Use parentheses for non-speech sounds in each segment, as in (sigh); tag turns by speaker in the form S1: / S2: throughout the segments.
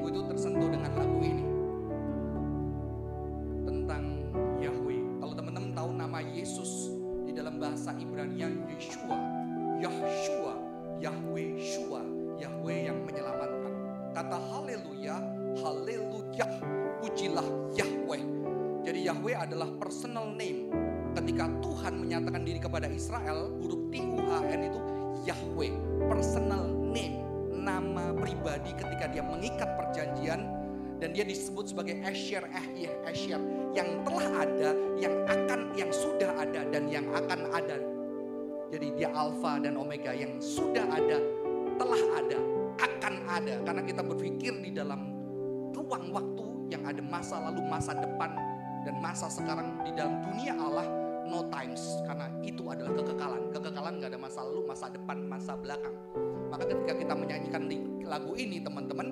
S1: hatiku itu tersentuh dengan lagu ini. Tentang Yahweh. Kalau teman-teman tahu nama Yesus di dalam bahasa Ibrani Yeshua, Yahshua, Yahweh Shua, Yahweh yang menyelamatkan. Kata haleluya, haleluya, pujilah Yahweh. Jadi Yahweh adalah personal name. Ketika Tuhan menyatakan diri kepada Israel, huruf T U H N itu Yahweh, personal name, nama pribadi ketika dia mengikat perjanjian dan dia disebut sebagai Asher Ehyeh Asher yang telah ada, yang akan, yang sudah ada dan yang akan ada. Jadi dia Alfa dan Omega yang sudah ada, telah ada, akan ada karena kita berpikir di dalam ruang waktu yang ada masa lalu, masa depan dan masa sekarang di dalam dunia Allah no times karena itu adalah kekekalan. Kekekalan nggak ada masa lalu, masa depan, masa belakang. Maka ketika kita menyanyikan lagu ini teman-teman,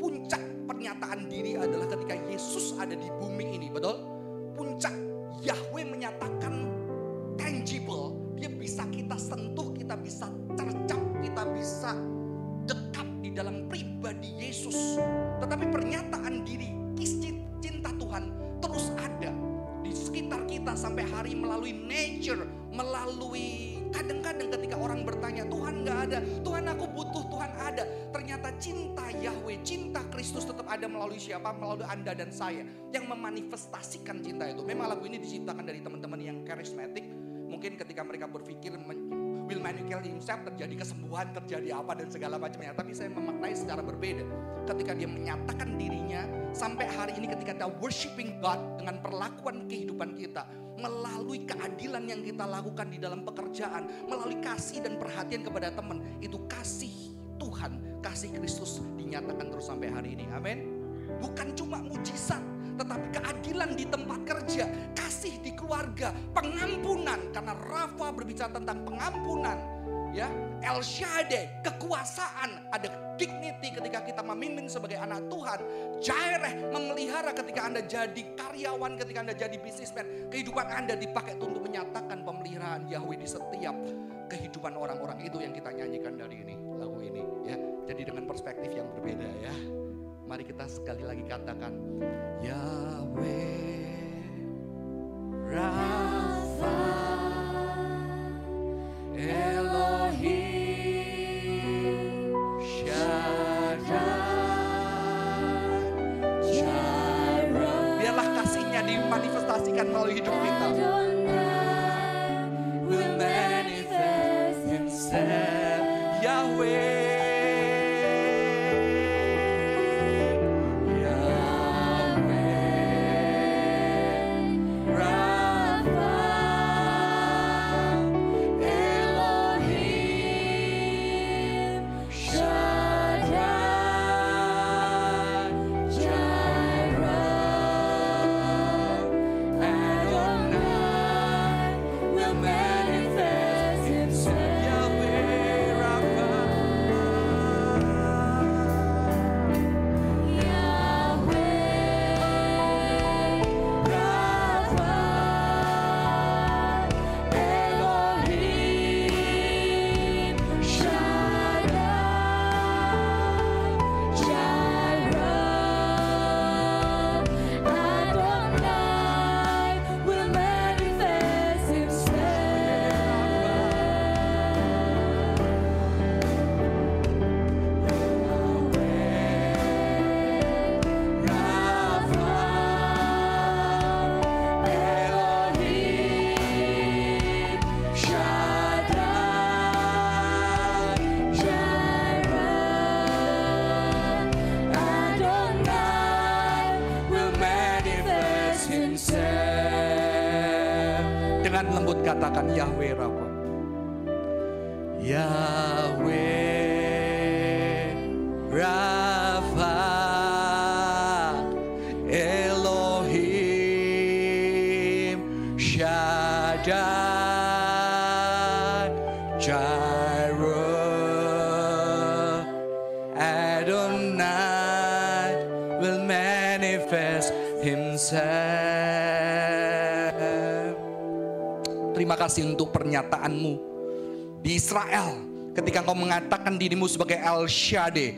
S1: puncak pernyataan diri adalah ketika Yesus ada di bumi ini, betul? Puncak Yahweh menyatakan tangible, dia bisa kita sentuh, kita bisa tercap, kita bisa dekat di dalam pribadi Yesus. Tetapi pernyataan diri, cinta Tuhan terus ada di sekitar kita sampai hari melalui nature, melalui kadang-kadang ketika orang bertanya, Tuhan nggak ada, Tuhan aku butuh, Tuhan ada. Ternyata cinta Yahweh, cinta Kristus tetap ada melalui siapa? Melalui Anda dan saya yang memanifestasikan cinta itu. Memang lagu ini diciptakan dari teman-teman yang karismatik. Mungkin ketika mereka berpikir will manipulate himself terjadi kesembuhan, terjadi apa dan segala macamnya. Tapi saya memaknai secara berbeda. Ketika dia menyatakan dirinya sampai hari ini ketika kita worshiping God dengan perlakuan kehidupan kita melalui keadilan yang kita lakukan di dalam pekerjaan, melalui kasih dan perhatian kepada teman, itu kasih Tuhan, kasih Kristus dinyatakan terus sampai hari ini. Amin. Bukan cuma mujizat, tetapi keadilan di tempat kerja, kasih di keluarga, pengampunan karena Rafa berbicara tentang pengampunan, ya El Shaddai, kekuasaan, ada dignity ketika kita memimpin sebagai anak Tuhan. Jaireh memelihara ketika Anda jadi karyawan, ketika Anda jadi bisnismen. Kehidupan Anda dipakai untuk menyatakan pemeliharaan Yahweh di setiap kehidupan orang-orang itu yang kita nyanyikan dari ini, lagu ini. ya. Jadi dengan perspektif yang berbeda ya. Mari kita sekali lagi katakan Yahweh Rafa Elohim Shaddai Biarlah kasihnya dimanifestasikan melalui hidup kita Will manifest himself Terima kasih untuk pernyataanmu di Israel Ketika engkau mengatakan dirimu sebagai El Shaddai,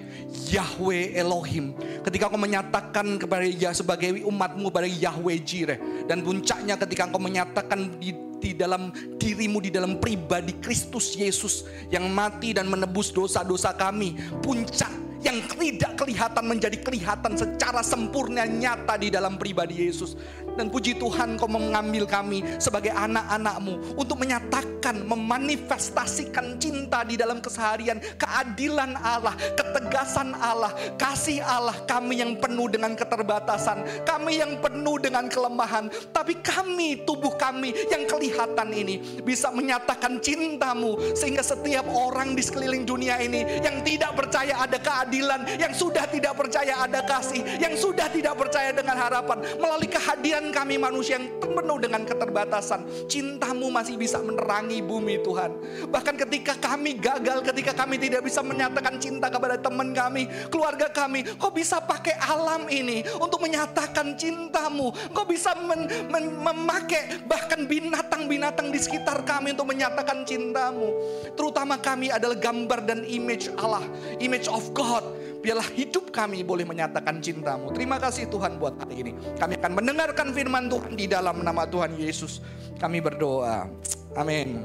S1: Yahweh Elohim. Ketika engkau menyatakan kepada ya sebagai umatmu pada Yahweh Jireh. Dan puncaknya ketika engkau menyatakan di, di dalam dirimu, di dalam pribadi Kristus Yesus yang mati dan menebus dosa-dosa kami. Puncak yang tidak kelihatan menjadi kelihatan secara sempurna nyata di dalam pribadi Yesus. Dan puji Tuhan kau mengambil kami sebagai anak-anakmu untuk menyatakan, memanifestasikan cinta di dalam keseharian, keadilan Allah, ketegasan Allah, kasih Allah kami yang penuh dengan keterbatasan, kami yang penuh dengan kelemahan, tapi kami, tubuh kami yang kelihatan ini bisa menyatakan cintamu sehingga setiap orang di sekeliling dunia ini yang tidak percaya ada keadilan, yang sudah tidak percaya ada kasih, yang sudah tidak percaya dengan harapan melalui kehadiran kami manusia yang penuh dengan keterbatasan, cintamu masih bisa menerangi bumi Tuhan. Bahkan ketika kami gagal, ketika kami tidak bisa menyatakan cinta kepada teman kami, keluarga kami, kau bisa pakai alam ini untuk menyatakan cintamu. Kau bisa memakai bahkan binatang-binatang di sekitar kami untuk menyatakan cintamu. Terutama kami adalah gambar dan image Allah, image of God biarlah hidup kami boleh menyatakan cintamu. Terima kasih Tuhan buat hari ini. Kami akan mendengarkan firman Tuhan di dalam nama Tuhan Yesus. Kami berdoa. Amin.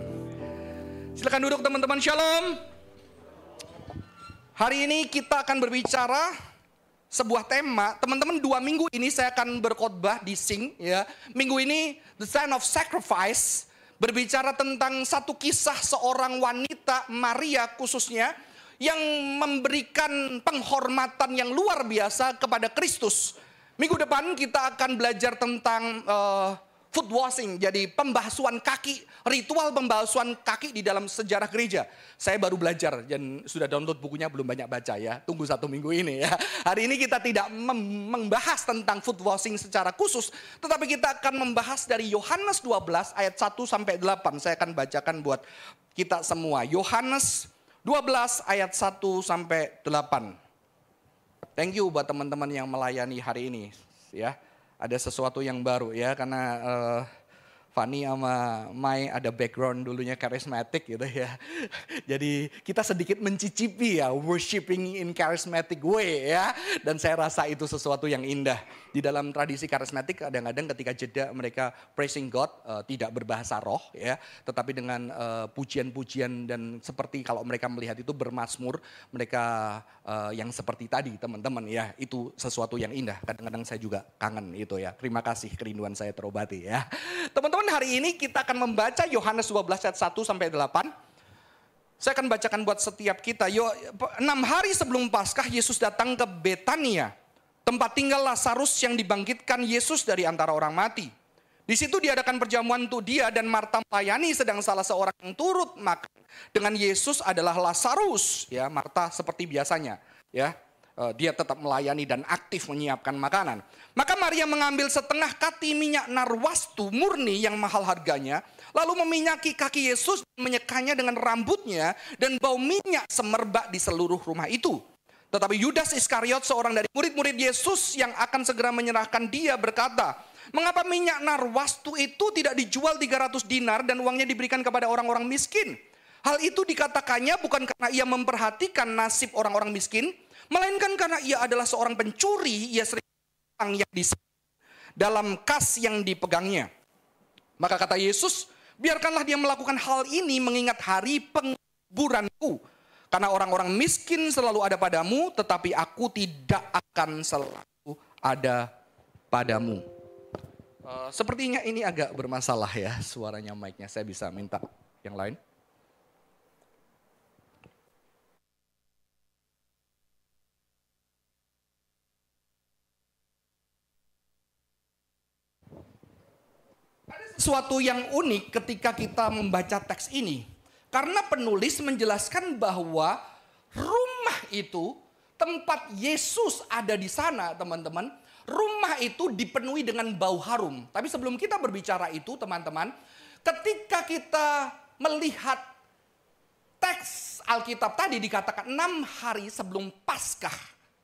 S1: Silakan duduk teman-teman. Shalom. Hari ini kita akan berbicara sebuah tema. Teman-teman dua minggu ini saya akan berkhotbah di Sing ya. Minggu ini The Sign of Sacrifice berbicara tentang satu kisah seorang wanita Maria khususnya yang memberikan penghormatan yang luar biasa kepada Kristus. Minggu depan kita akan belajar tentang uh, foot washing, jadi pembasuhan kaki, ritual pembasuhan kaki di dalam sejarah gereja. Saya baru belajar dan sudah download bukunya belum banyak baca ya. Tunggu satu minggu ini ya. Hari ini kita tidak membahas tentang foot washing secara khusus, tetapi kita akan membahas dari Yohanes 12 ayat 1 sampai 8. Saya akan bacakan buat kita semua. Yohanes 12 ayat 1 sampai 8. Thank you buat teman-teman yang melayani hari ini ya. Ada sesuatu yang baru ya karena uh, Fanny sama Mai ada background dulunya charismatic gitu ya. (laughs) Jadi kita sedikit mencicipi ya worshiping in charismatic way ya. Dan saya rasa itu sesuatu yang indah. Di dalam tradisi charismatic kadang-kadang ketika jeda mereka praising God uh, tidak berbahasa roh ya. Tetapi dengan uh, pujian-pujian dan seperti kalau mereka melihat itu bermasmur mereka uh, yang seperti tadi teman-teman ya. Itu sesuatu yang indah. Kadang-kadang saya juga kangen itu ya. Terima kasih kerinduan saya terobati ya. Teman-teman hari ini kita akan membaca Yohanes 12 ayat 1 sampai 8. Saya akan bacakan buat setiap kita. Yo, enam hari sebelum Paskah Yesus datang ke Betania. Tempat tinggal Lazarus yang dibangkitkan Yesus dari antara orang mati. Di situ diadakan perjamuan untuk dia dan Marta melayani sedang salah seorang yang turut makan dengan Yesus adalah Lazarus. Ya, Marta seperti biasanya. Ya, dia tetap melayani dan aktif menyiapkan makanan. Maka Maria mengambil setengah kati minyak narwastu murni yang mahal harganya, lalu meminyaki kaki Yesus, menyekanya dengan rambutnya, dan bau minyak semerbak di seluruh rumah itu. Tetapi Yudas Iskariot, seorang dari murid-murid Yesus yang akan segera menyerahkan dia berkata, Mengapa minyak narwastu itu tidak dijual 300 dinar dan uangnya diberikan kepada orang-orang miskin? Hal itu dikatakannya bukan karena ia memperhatikan nasib orang-orang miskin, Melainkan karena ia adalah seorang pencuri, ia sering yang di dalam kas yang dipegangnya. Maka kata Yesus, biarkanlah dia melakukan hal ini mengingat hari penguburanku. Karena orang-orang miskin selalu ada padamu, tetapi aku tidak akan selalu ada padamu. Uh, sepertinya ini agak bermasalah ya suaranya mic-nya. Saya bisa minta yang lain. Sesuatu yang unik ketika kita membaca teks ini. Karena penulis menjelaskan bahwa rumah itu tempat Yesus ada di sana, teman-teman. Rumah itu dipenuhi dengan bau harum. Tapi sebelum kita berbicara itu, teman-teman, ketika kita melihat teks Alkitab tadi dikatakan enam hari sebelum Paskah,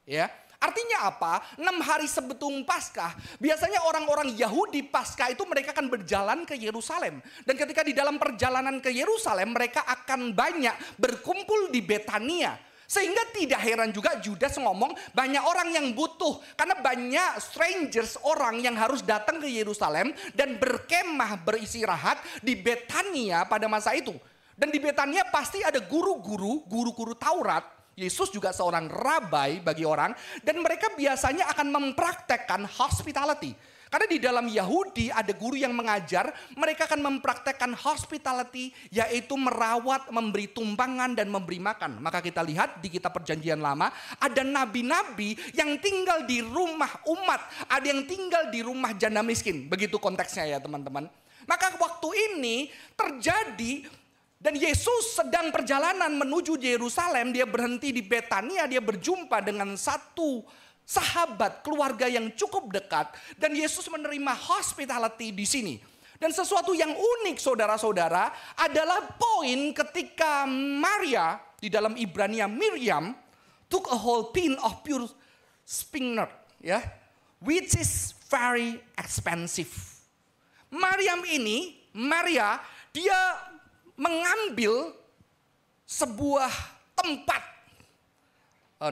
S1: ya. Artinya apa? Enam hari sebelum Paskah, biasanya orang-orang Yahudi Paskah itu mereka akan berjalan ke Yerusalem. Dan ketika di dalam perjalanan ke Yerusalem, mereka akan banyak berkumpul di Betania. Sehingga tidak heran juga Judas ngomong banyak orang yang butuh. Karena banyak strangers orang yang harus datang ke Yerusalem dan berkemah beristirahat di Betania pada masa itu. Dan di Betania pasti ada guru-guru, guru-guru Taurat Yesus juga seorang rabai bagi orang dan mereka biasanya akan mempraktekkan hospitality. Karena di dalam Yahudi ada guru yang mengajar, mereka akan mempraktekkan hospitality yaitu merawat, memberi tumpangan dan memberi makan. Maka kita lihat di kitab perjanjian lama ada nabi-nabi yang tinggal di rumah umat, ada yang tinggal di rumah janda miskin. Begitu konteksnya ya teman-teman. Maka waktu ini terjadi dan Yesus sedang perjalanan menuju Yerusalem, dia berhenti di Betania, dia berjumpa dengan satu sahabat keluarga yang cukup dekat dan Yesus menerima hospitality di sini. Dan sesuatu yang unik saudara-saudara adalah poin ketika Maria di dalam Ibrania Miriam took a whole pin of pure spikenard ya which is very expensive. Maryam ini Maria dia mengambil sebuah tempat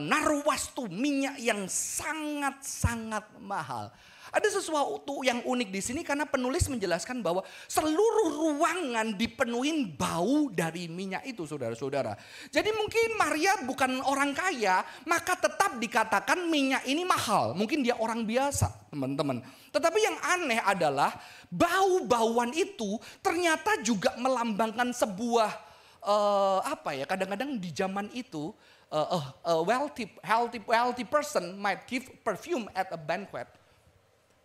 S1: narwastu minyak yang sangat-sangat mahal. Ada sesuatu yang unik di sini karena penulis menjelaskan bahwa seluruh ruangan dipenuhi bau dari minyak itu saudara-saudara. Jadi mungkin Maria bukan orang kaya maka tetap dikatakan minyak ini mahal. Mungkin dia orang biasa teman-teman. Tetapi yang aneh adalah bau-bauan itu ternyata juga melambangkan sebuah uh, apa ya kadang-kadang di zaman itu uh, a, a wealthy healthy wealthy person might give perfume at a banquet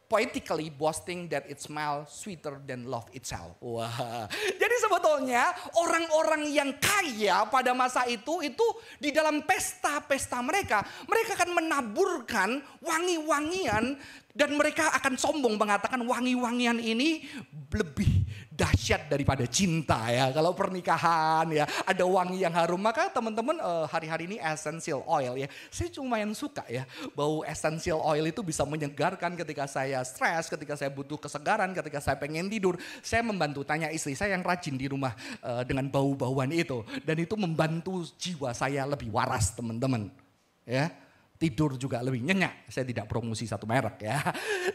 S1: poetically boasting that it smells sweeter than love itself. Wah. (laughs) Jadi sebetulnya orang-orang yang kaya pada masa itu itu di dalam pesta-pesta mereka, mereka akan menaburkan wangi-wangian dan mereka akan sombong mengatakan wangi-wangian ini lebih dahsyat daripada cinta ya. Kalau pernikahan ya ada wangi yang harum maka teman-teman uh, hari-hari ini essential oil ya. Saya lumayan suka ya bau essential oil itu bisa menyegarkan ketika saya stres, ketika saya butuh kesegaran, ketika saya pengen tidur. Saya membantu tanya istri saya yang rajin di rumah uh, dengan bau-bauan itu dan itu membantu jiwa saya lebih waras teman-teman. Ya tidur juga lebih nyenyak. Saya tidak promosi satu merek ya.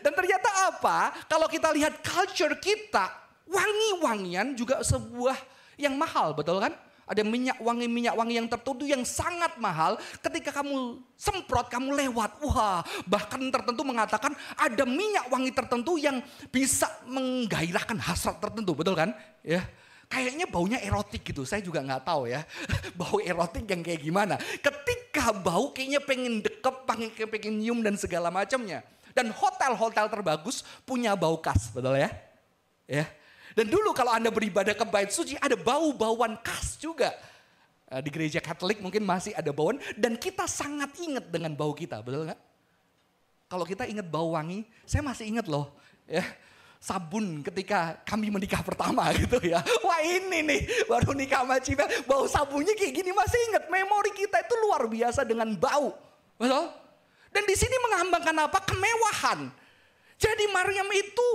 S1: Dan ternyata apa? Kalau kita lihat culture kita, wangi-wangian juga sebuah yang mahal, betul kan? Ada minyak wangi minyak wangi yang tertentu yang sangat mahal. Ketika kamu semprot, kamu lewat, wah bahkan tertentu mengatakan ada minyak wangi tertentu yang bisa menggairahkan hasrat tertentu, betul kan? Ya, kayaknya baunya erotik gitu. Saya juga nggak tahu ya, (laughs) bau erotik yang kayak gimana. Ketika bau kayaknya pengen dekep, pengen, pengen nyium dan segala macamnya. Dan hotel-hotel terbagus punya bau khas, betul ya? Ya. Dan dulu kalau Anda beribadah ke bait suci ada bau-bauan khas juga. Eh, di gereja Katolik mungkin masih ada bauan dan kita sangat ingat dengan bau kita, betul nggak? Kalau kita ingat bau wangi, saya masih ingat loh. Ya, sabun ketika kami menikah pertama (laughs) gitu ya. Wah ini nih baru nikah sama Cibel, bau sabunnya kayak gini masih ingat. Memori kita itu luar biasa dengan bau. Betul? Dan di sini mengambangkan apa? Kemewahan. Jadi Maryam itu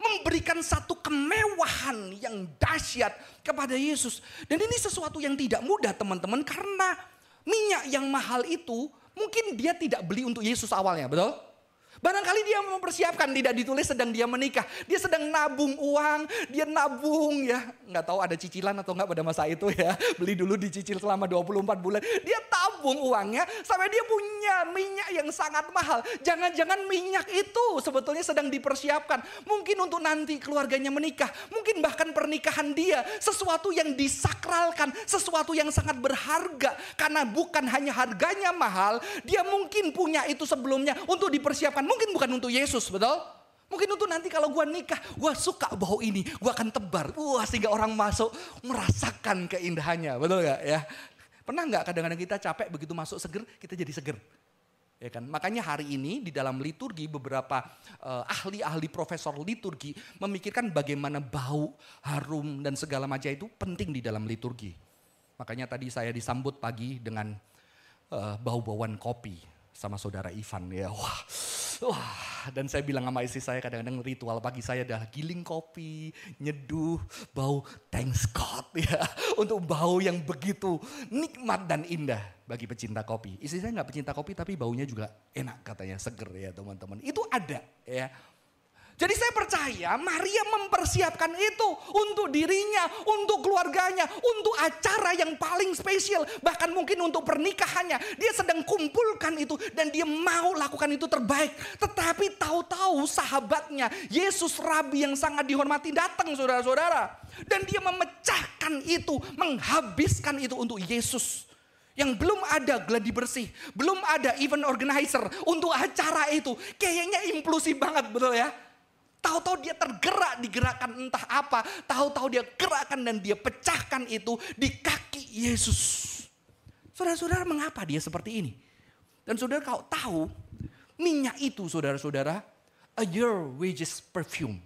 S1: memberikan satu kemewahan yang dahsyat kepada Yesus. Dan ini sesuatu yang tidak mudah teman-teman karena minyak yang mahal itu mungkin dia tidak beli untuk Yesus awalnya, betul? Barangkali dia mempersiapkan, tidak ditulis sedang dia menikah. Dia sedang nabung uang, dia nabung ya. Nggak tahu ada cicilan atau nggak pada masa itu ya. Beli dulu dicicil selama 24 bulan. Dia tabung uangnya sampai dia punya minyak yang sangat mahal. Jangan-jangan minyak itu sebetulnya sedang dipersiapkan. Mungkin untuk nanti keluarganya menikah. Mungkin bahkan pernikahan dia. Sesuatu yang disakralkan, sesuatu yang sangat berharga. Karena bukan hanya harganya mahal, dia mungkin punya itu sebelumnya untuk dipersiapkan mungkin bukan untuk Yesus, betul? Mungkin untuk nanti kalau gue nikah, gue suka bau ini, gue akan tebar. Wah sehingga orang masuk merasakan keindahannya, betul gak ya? Pernah nggak kadang-kadang kita capek begitu masuk seger, kita jadi seger. Ya kan? Makanya hari ini di dalam liturgi beberapa uh, ahli-ahli profesor liturgi memikirkan bagaimana bau, harum dan segala macam itu penting di dalam liturgi. Makanya tadi saya disambut pagi dengan uh, bau-bauan kopi sama saudara Ivan ya. Wah, wah. Dan saya bilang sama istri saya kadang-kadang ritual pagi saya adalah giling kopi, nyeduh, bau thanks God (laughs) ya. Untuk bau yang begitu nikmat dan indah bagi pecinta kopi. Istri saya nggak pecinta kopi tapi baunya juga enak katanya, seger ya teman-teman. Itu ada ya. Jadi saya percaya Maria mempersiapkan itu untuk dirinya, untuk keluarganya, untuk acara yang paling spesial. Bahkan mungkin untuk pernikahannya. Dia sedang kumpulkan itu dan dia mau lakukan itu terbaik. Tetapi tahu-tahu sahabatnya Yesus Rabi yang sangat dihormati datang saudara-saudara. Dan dia memecahkan itu, menghabiskan itu untuk Yesus yang belum ada gladi bersih, belum ada event organizer untuk acara itu. Kayaknya impulsif banget betul ya. Tahu-tahu dia tergerak digerakkan entah apa. Tahu-tahu dia gerakkan dan dia pecahkan itu di kaki Yesus. Saudara-saudara mengapa dia seperti ini? Dan saudara kalau tahu minyak itu saudara-saudara a year wages perfume.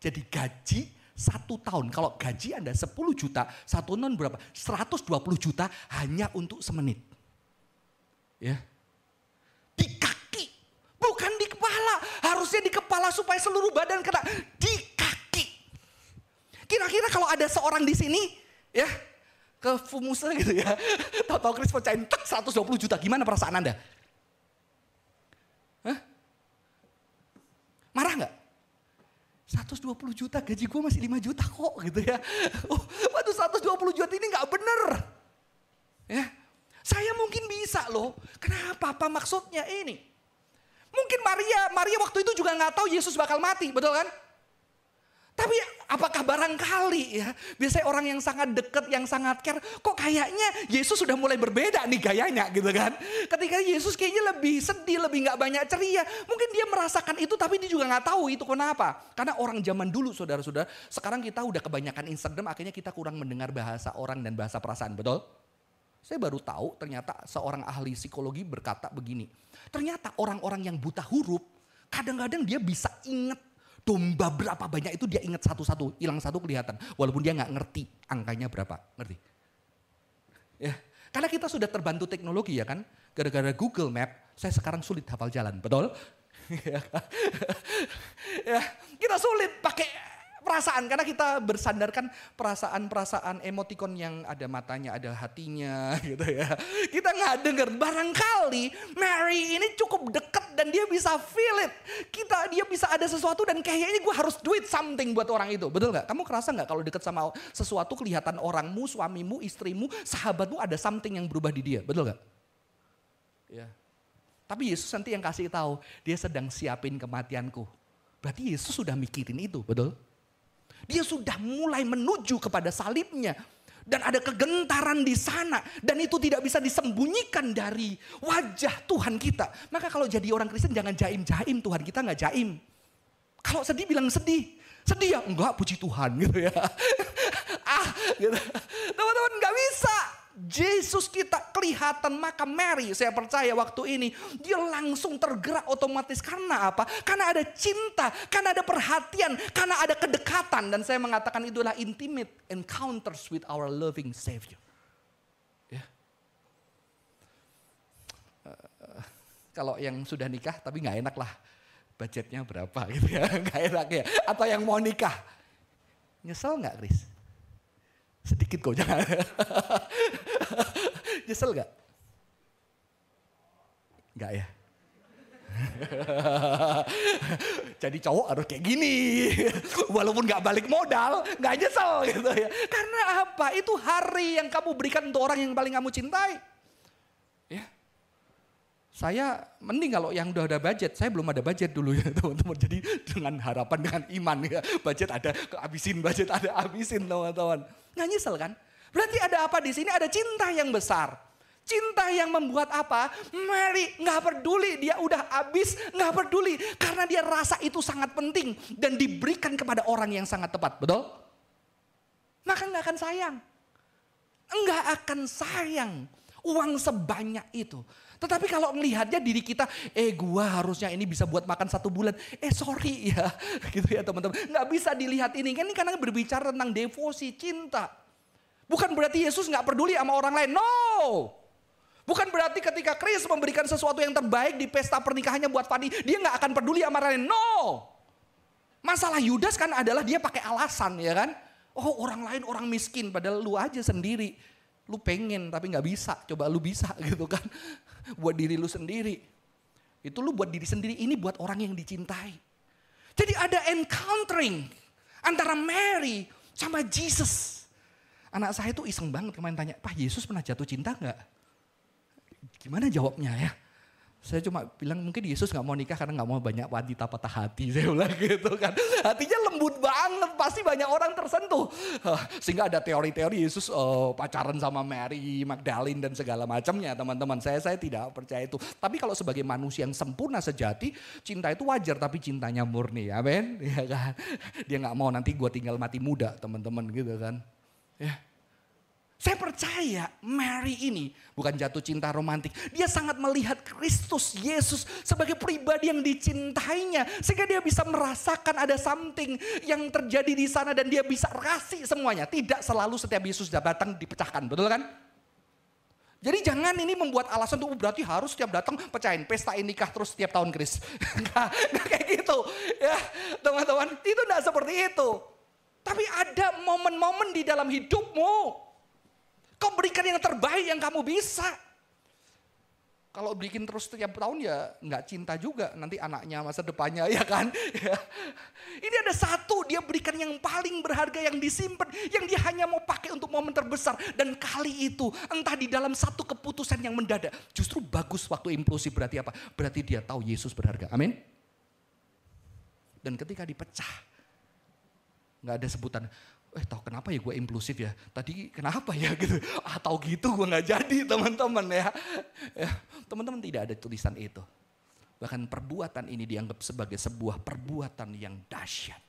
S1: Jadi gaji satu tahun. Kalau gaji Anda 10 juta, satu non berapa? 120 juta hanya untuk semenit. Ya. Di kaki, bukan. Harusnya di kepala supaya seluruh badan kena di kaki. Kira-kira kalau ada seorang di sini, ya, ke Fumusa gitu ya. (laughs) Tahu-tahu Chris pecahin 120 juta, gimana perasaan Anda? Hah? Marah nggak? 120 juta gaji gue masih 5 juta kok gitu ya. (laughs) Oh, waduh 120 juta ini nggak bener. Ya, saya mungkin bisa loh. Kenapa? Apa maksudnya ini? Mungkin Maria, Maria waktu itu juga nggak tahu Yesus bakal mati, betul kan? Tapi apakah barangkali ya, biasanya orang yang sangat dekat, yang sangat care, kok kayaknya Yesus sudah mulai berbeda nih gayanya gitu kan. Ketika Yesus kayaknya lebih sedih, lebih nggak banyak ceria. Mungkin dia merasakan itu tapi dia juga nggak tahu itu kenapa. Karena orang zaman dulu saudara-saudara, sekarang kita udah kebanyakan Instagram akhirnya kita kurang mendengar bahasa orang dan bahasa perasaan, betul? Saya baru tahu ternyata seorang ahli psikologi berkata begini. Ternyata orang-orang yang buta huruf kadang-kadang dia bisa ingat domba berapa banyak itu dia ingat satu-satu, hilang satu kelihatan. Walaupun dia nggak ngerti angkanya berapa, ngerti? Ya, karena kita sudah terbantu teknologi ya kan, gara-gara Google Map, saya sekarang sulit hafal jalan, betul? (laughs) ya, kita sulit pakai perasaan karena kita bersandarkan perasaan-perasaan emotikon yang ada matanya, ada hatinya (laughs) gitu ya. Kita nggak dengar barangkali Mary ini cukup dekat dan dia bisa feel it. Kita dia bisa ada sesuatu dan kayaknya gue harus do it something buat orang itu. Betul nggak? Kamu kerasa nggak kalau dekat sama sesuatu kelihatan orangmu, suamimu, istrimu, sahabatmu ada something yang berubah di dia. Betul nggak? Ya. Tapi Yesus nanti yang kasih tahu, dia sedang siapin kematianku. Berarti Yesus sudah mikirin itu, betul? Dia sudah mulai menuju kepada salibnya. Dan ada kegentaran di sana. Dan itu tidak bisa disembunyikan dari wajah Tuhan kita. Maka kalau jadi orang Kristen jangan jaim-jaim Tuhan kita nggak jaim. Kalau sedih bilang sedih. Sedih ya? Enggak puji Tuhan gitu ya. (laughs) ah gitu. Teman-teman nggak bisa. Yesus kita kelihatan maka Mary saya percaya waktu ini dia langsung tergerak otomatis karena apa? Karena ada cinta, karena ada perhatian, karena ada kedekatan dan saya mengatakan itulah intimate encounters with our loving Savior. Ya. Uh, kalau yang sudah nikah tapi nggak enak lah budgetnya berapa gitu ya (laughs) nggak enak ya atau yang mau nikah nyesel nggak Chris? Sedikit kok jangan. (laughs) Nyesel gak? Gak ya? (laughs) Jadi cowok harus kayak gini. Walaupun gak balik modal, gak nyesel gitu ya. Karena apa? Itu hari yang kamu berikan untuk orang yang paling kamu cintai. Ya. Saya mending kalau yang udah ada budget, saya belum ada budget dulu ya (laughs) teman-teman. Jadi dengan harapan, dengan iman ya. Budget ada, kehabisin budget ada, habisin teman-teman. Nggak nyesel kan? Berarti ada apa di sini? Ada cinta yang besar. Cinta yang membuat apa? Mary nggak peduli, dia udah habis, nggak peduli. Karena dia rasa itu sangat penting dan diberikan kepada orang yang sangat tepat, betul? Maka nggak akan sayang. Nggak akan sayang uang sebanyak itu. Tetapi kalau melihatnya diri kita, eh gua harusnya ini bisa buat makan satu bulan. Eh sorry (laughs) ya, gitu ya teman-teman. Nggak bisa dilihat ini, kan ini karena berbicara tentang devosi, cinta. Bukan berarti Yesus nggak peduli sama orang lain, no. Bukan berarti ketika Chris memberikan sesuatu yang terbaik di pesta pernikahannya buat Fadi, dia nggak akan peduli sama Rani. No. Masalah Yudas kan adalah dia pakai alasan ya kan. Oh orang lain orang miskin padahal lu aja sendiri. Lu pengen tapi nggak bisa. Coba lu bisa (laughs) gitu kan. Buat diri lu sendiri. Itu lu buat diri sendiri ini buat orang yang dicintai. Jadi ada encountering antara Mary sama Jesus. Anak saya itu iseng banget kemarin tanya, Pak Yesus pernah jatuh cinta nggak? Gimana jawabnya ya? Saya cuma bilang mungkin Yesus nggak mau nikah karena nggak mau banyak wanita patah hati. (laughs) Saya bilang gitu kan. Hatinya lembut banget, pasti banyak orang tersentuh. Sehingga ada teori-teori Yesus uh, pacaran sama Mary, Magdalene dan segala macamnya teman-teman. Saya saya tidak percaya itu. Tapi kalau sebagai manusia yang sempurna sejati, cinta itu wajar tapi cintanya murni. Amin. (laughs) Ya kan? Dia nggak mau nanti gue tinggal mati muda teman-teman gitu kan. Ya. Saya percaya Mary ini bukan jatuh cinta romantik. Dia sangat melihat Kristus Yesus sebagai pribadi yang dicintainya. Sehingga dia bisa merasakan ada something yang terjadi di sana dan dia bisa kasih semuanya. Tidak selalu setiap Yesus datang dipecahkan, betul kan? Jadi jangan ini membuat alasan tuh oh, berarti harus setiap datang pecahin pesta nikah terus setiap tahun Kris. (laughs) Enggak, kayak gitu. Ya, teman-teman, itu enggak seperti itu. Tapi ada momen-momen di dalam hidupmu Kau berikan yang terbaik yang kamu bisa. Kalau bikin terus setiap tahun ya nggak cinta juga nanti anaknya masa depannya ya kan. (laughs) Ini ada satu dia berikan yang paling berharga yang disimpan yang dia hanya mau pakai untuk momen terbesar dan kali itu entah di dalam satu keputusan yang mendadak justru bagus waktu impulsif berarti apa? Berarti dia tahu Yesus berharga. Amin. Dan ketika dipecah nggak ada sebutan eh tau kenapa ya gue impulsif ya? Tadi kenapa ya gitu. Atau ah, gitu gue nggak jadi teman-teman ya. ya teman-teman tidak ada tulisan itu. Bahkan perbuatan ini dianggap sebagai sebuah perbuatan yang dahsyat.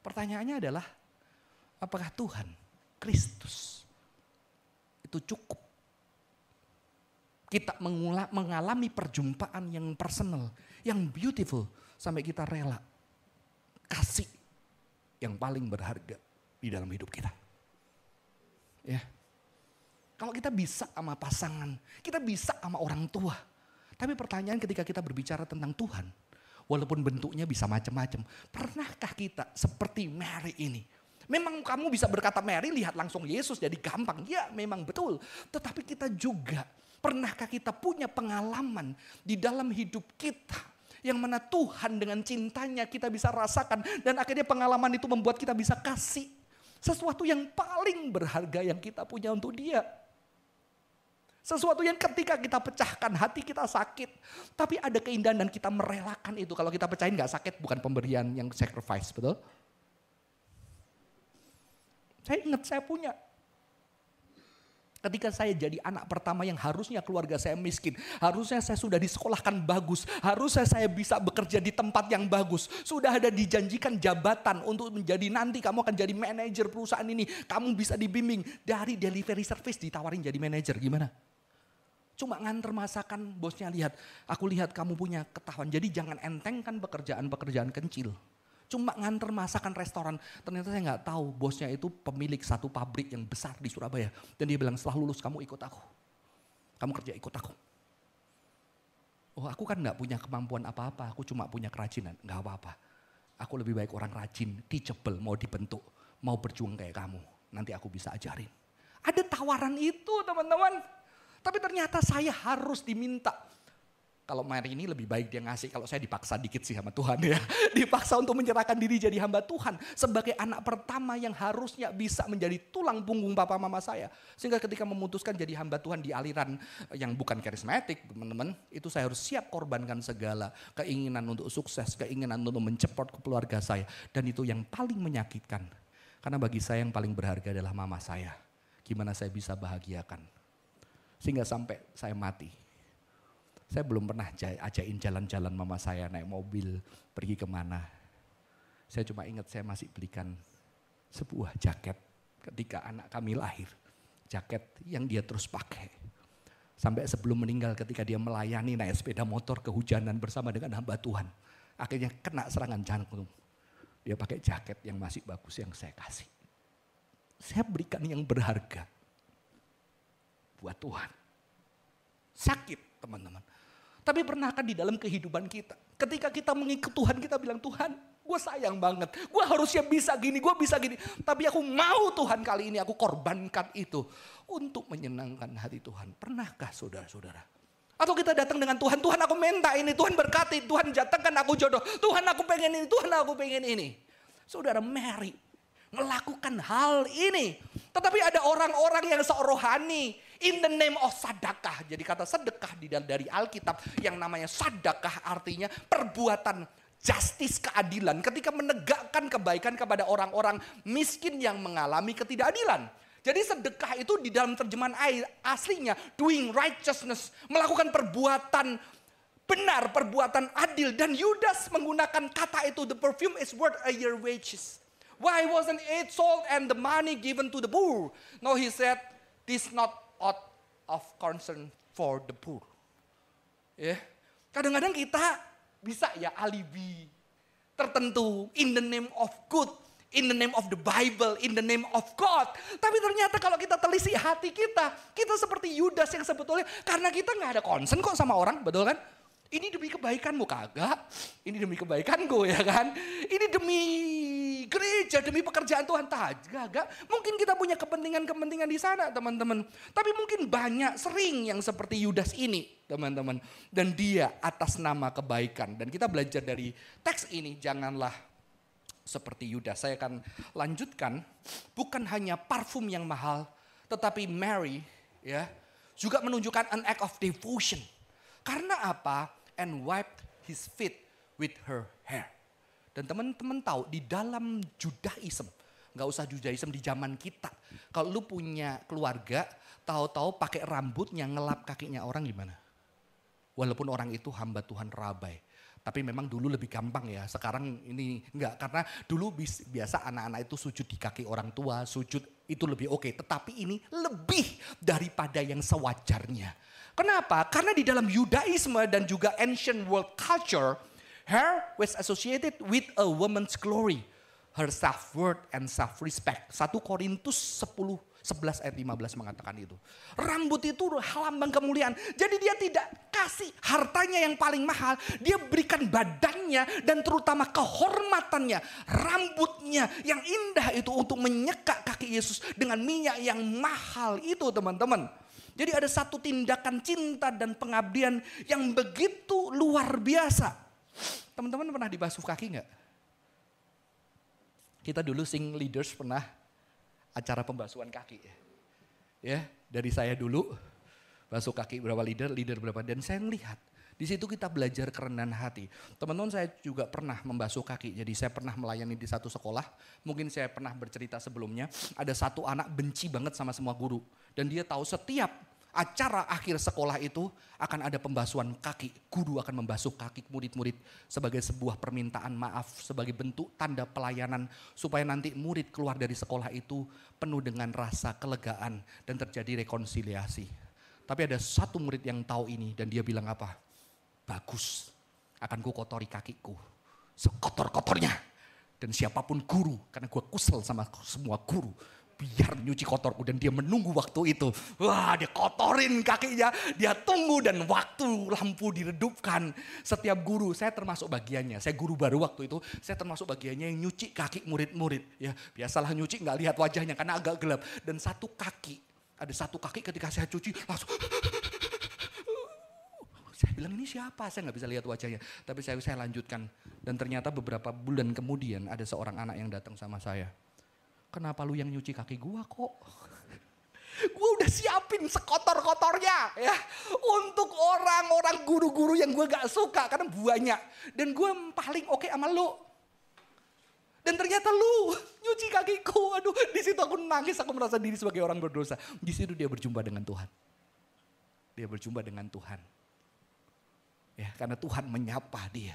S1: Pertanyaannya adalah apakah Tuhan Kristus itu cukup? Kita mengalami perjumpaan yang personal yang beautiful sampai kita rela kasih yang paling berharga di dalam hidup kita. Ya. Kalau kita bisa sama pasangan, kita bisa sama orang tua. Tapi pertanyaan ketika kita berbicara tentang Tuhan, walaupun bentuknya bisa macam-macam, pernahkah kita seperti Mary ini? Memang kamu bisa berkata Mary lihat langsung Yesus jadi gampang. Ya memang betul. Tetapi kita juga pernahkah kita punya pengalaman di dalam hidup kita yang mana Tuhan dengan cintanya kita bisa rasakan dan akhirnya pengalaman itu membuat kita bisa kasih sesuatu yang paling berharga yang kita punya untuk dia. Sesuatu yang ketika kita pecahkan hati kita sakit. Tapi ada keindahan dan kita merelakan itu. Kalau kita pecahin gak sakit bukan pemberian yang sacrifice, betul? Saya ingat saya punya Ketika saya jadi anak pertama yang harusnya keluarga saya miskin, harusnya saya sudah disekolahkan bagus, harusnya saya bisa bekerja di tempat yang bagus, sudah ada dijanjikan jabatan untuk menjadi nanti kamu akan jadi manajer perusahaan ini, kamu bisa dibimbing. Dari delivery service ditawarin jadi manajer gimana? Cuma nganter masakan bosnya lihat, aku lihat kamu punya ketahuan, jadi jangan entengkan pekerjaan-pekerjaan kecil cuma nganter masakan restoran. Ternyata saya nggak tahu bosnya itu pemilik satu pabrik yang besar di Surabaya. Dan dia bilang setelah lulus kamu ikut aku. Kamu kerja ikut aku. Oh aku kan nggak punya kemampuan apa-apa, aku cuma punya kerajinan. Nggak apa-apa. Aku lebih baik orang rajin, teachable, mau dibentuk, mau berjuang kayak kamu. Nanti aku bisa ajarin. Ada tawaran itu teman-teman. Tapi ternyata saya harus diminta kalau Mary ini lebih baik dia ngasih, kalau saya dipaksa dikit sih sama Tuhan ya. (laughs) Dipaksa untuk menyerahkan diri jadi hamba Tuhan. Sebagai anak pertama yang harusnya bisa menjadi tulang punggung papa mama saya. Sehingga ketika memutuskan jadi hamba Tuhan di aliran yang bukan karismatik teman-teman. Itu saya harus siap korbankan segala keinginan untuk sukses, keinginan untuk mencepot keluarga saya. Dan itu yang paling menyakitkan. Karena bagi saya yang paling berharga adalah mama saya. Gimana saya bisa bahagiakan. Sehingga sampai saya mati saya belum pernah ajain jalan-jalan mama saya naik mobil pergi ke mana. Saya cuma ingat saya masih belikan sebuah jaket ketika anak kami lahir. Jaket yang dia terus pakai. Sampai sebelum meninggal ketika dia melayani naik sepeda motor kehujanan bersama dengan hamba Tuhan. Akhirnya kena serangan jantung. Dia pakai jaket yang masih bagus yang saya kasih. Saya berikan yang berharga. buat Tuhan. Sakit teman-teman. Tapi pernahkah di dalam kehidupan kita, ketika kita mengikut Tuhan, kita bilang, Tuhan gue sayang banget, gue harusnya bisa gini, gue bisa gini. Tapi aku mau Tuhan kali ini aku korbankan itu untuk menyenangkan hati Tuhan. Pernahkah saudara-saudara? Atau kita datang dengan Tuhan, Tuhan aku minta ini, Tuhan berkati, Tuhan jatahkan aku jodoh, Tuhan aku pengen ini, Tuhan aku pengen ini. Saudara Mary melakukan hal ini. Tetapi ada orang-orang yang seorohani in the name of sadakah. Jadi kata sedekah di dari Alkitab yang namanya sadakah artinya perbuatan justice keadilan ketika menegakkan kebaikan kepada orang-orang miskin yang mengalami ketidakadilan. Jadi sedekah itu di dalam terjemahan air aslinya doing righteousness, melakukan perbuatan benar, perbuatan adil dan Yudas menggunakan kata itu the perfume is worth a year wages. Why wasn't it sold and the money given to the poor? No, he said, this not out of concern for the poor. Ya, kadang-kadang kita bisa ya alibi tertentu in the name of good, in the name of the Bible, in the name of God. Tapi ternyata kalau kita telisi hati kita, kita seperti Yudas yang sebetulnya karena kita nggak ada concern kok sama orang, betul kan? Ini demi kebaikanmu kagak. Ini demi kebaikanku (laughs) ya kan. Ini demi gereja, demi pekerjaan Tuhan. Kagak. Mungkin kita punya kepentingan-kepentingan di sana teman-teman. Tapi mungkin banyak sering yang seperti Yudas ini teman-teman. Dan dia atas nama kebaikan. Dan kita belajar dari teks ini janganlah seperti Yudas. Saya akan lanjutkan. Bukan hanya parfum yang mahal. Tetapi Mary ya juga menunjukkan an act of devotion. Karena apa? and wiped his feet with her hair. Dan teman-teman tahu di dalam Judaism, nggak usah Judaism di zaman kita. Kalau lu punya keluarga, tahu-tahu pakai rambutnya ngelap kakinya orang gimana? Walaupun orang itu hamba Tuhan rabai. Tapi memang dulu lebih gampang ya. Sekarang ini enggak karena dulu biasa anak-anak itu sujud di kaki orang tua, sujud itu lebih oke. Okay. Tetapi ini lebih daripada yang sewajarnya. Kenapa? Karena di dalam Yudaisme dan juga ancient world culture, hair was associated with a woman's glory, her self-worth and self-respect. 1 Korintus 10 11 ayat 15 mengatakan itu. Rambut itu lambang kemuliaan. Jadi dia tidak kasih hartanya yang paling mahal. Dia berikan badannya dan terutama kehormatannya. Rambutnya yang indah itu untuk menyekak kaki Yesus dengan minyak yang mahal itu teman-teman. Jadi ada satu tindakan cinta dan pengabdian yang begitu luar biasa. Teman-teman pernah dibasuh kaki nggak? Kita dulu sing leaders pernah acara pembasuhan kaki. Ya, dari saya dulu basuh kaki berapa leader, leader berapa dan saya melihat di situ kita belajar kerendahan hati. Teman-teman saya juga pernah membasuh kaki. Jadi saya pernah melayani di satu sekolah. Mungkin saya pernah bercerita sebelumnya. Ada satu anak benci banget sama semua guru. Dan dia tahu setiap acara akhir sekolah itu akan ada pembasuhan kaki. Guru akan membasuh kaki murid-murid sebagai sebuah permintaan maaf, sebagai bentuk tanda pelayanan supaya nanti murid keluar dari sekolah itu penuh dengan rasa kelegaan dan terjadi rekonsiliasi. Tapi ada satu murid yang tahu ini dan dia bilang apa? Bagus, akan ku kotori kakiku. Sekotor-kotornya. Dan siapa pun guru, karena gue kusel sama semua guru biar nyuci kotorku dan dia menunggu waktu itu. Wah dia kotorin kakinya, dia tunggu dan waktu lampu diredupkan. Setiap guru, saya termasuk bagiannya, saya guru baru waktu itu, saya termasuk bagiannya yang nyuci kaki murid-murid. Ya biasalah nyuci nggak lihat wajahnya karena agak gelap. Dan satu kaki, ada satu kaki ketika saya cuci langsung saya bilang ini siapa? Saya nggak bisa lihat wajahnya. Tapi saya saya lanjutkan dan ternyata beberapa bulan kemudian ada seorang anak yang datang sama saya kenapa lu yang nyuci kaki gua kok? (laughs) Gue udah siapin sekotor-kotornya ya untuk orang-orang guru-guru yang gue gak suka karena banyak dan gue paling oke okay sama lu. Dan ternyata lu (laughs) nyuci kakiku, aduh di situ aku nangis, aku merasa diri sebagai orang berdosa. Di situ dia berjumpa dengan Tuhan. Dia berjumpa dengan Tuhan. Ya, karena Tuhan menyapa dia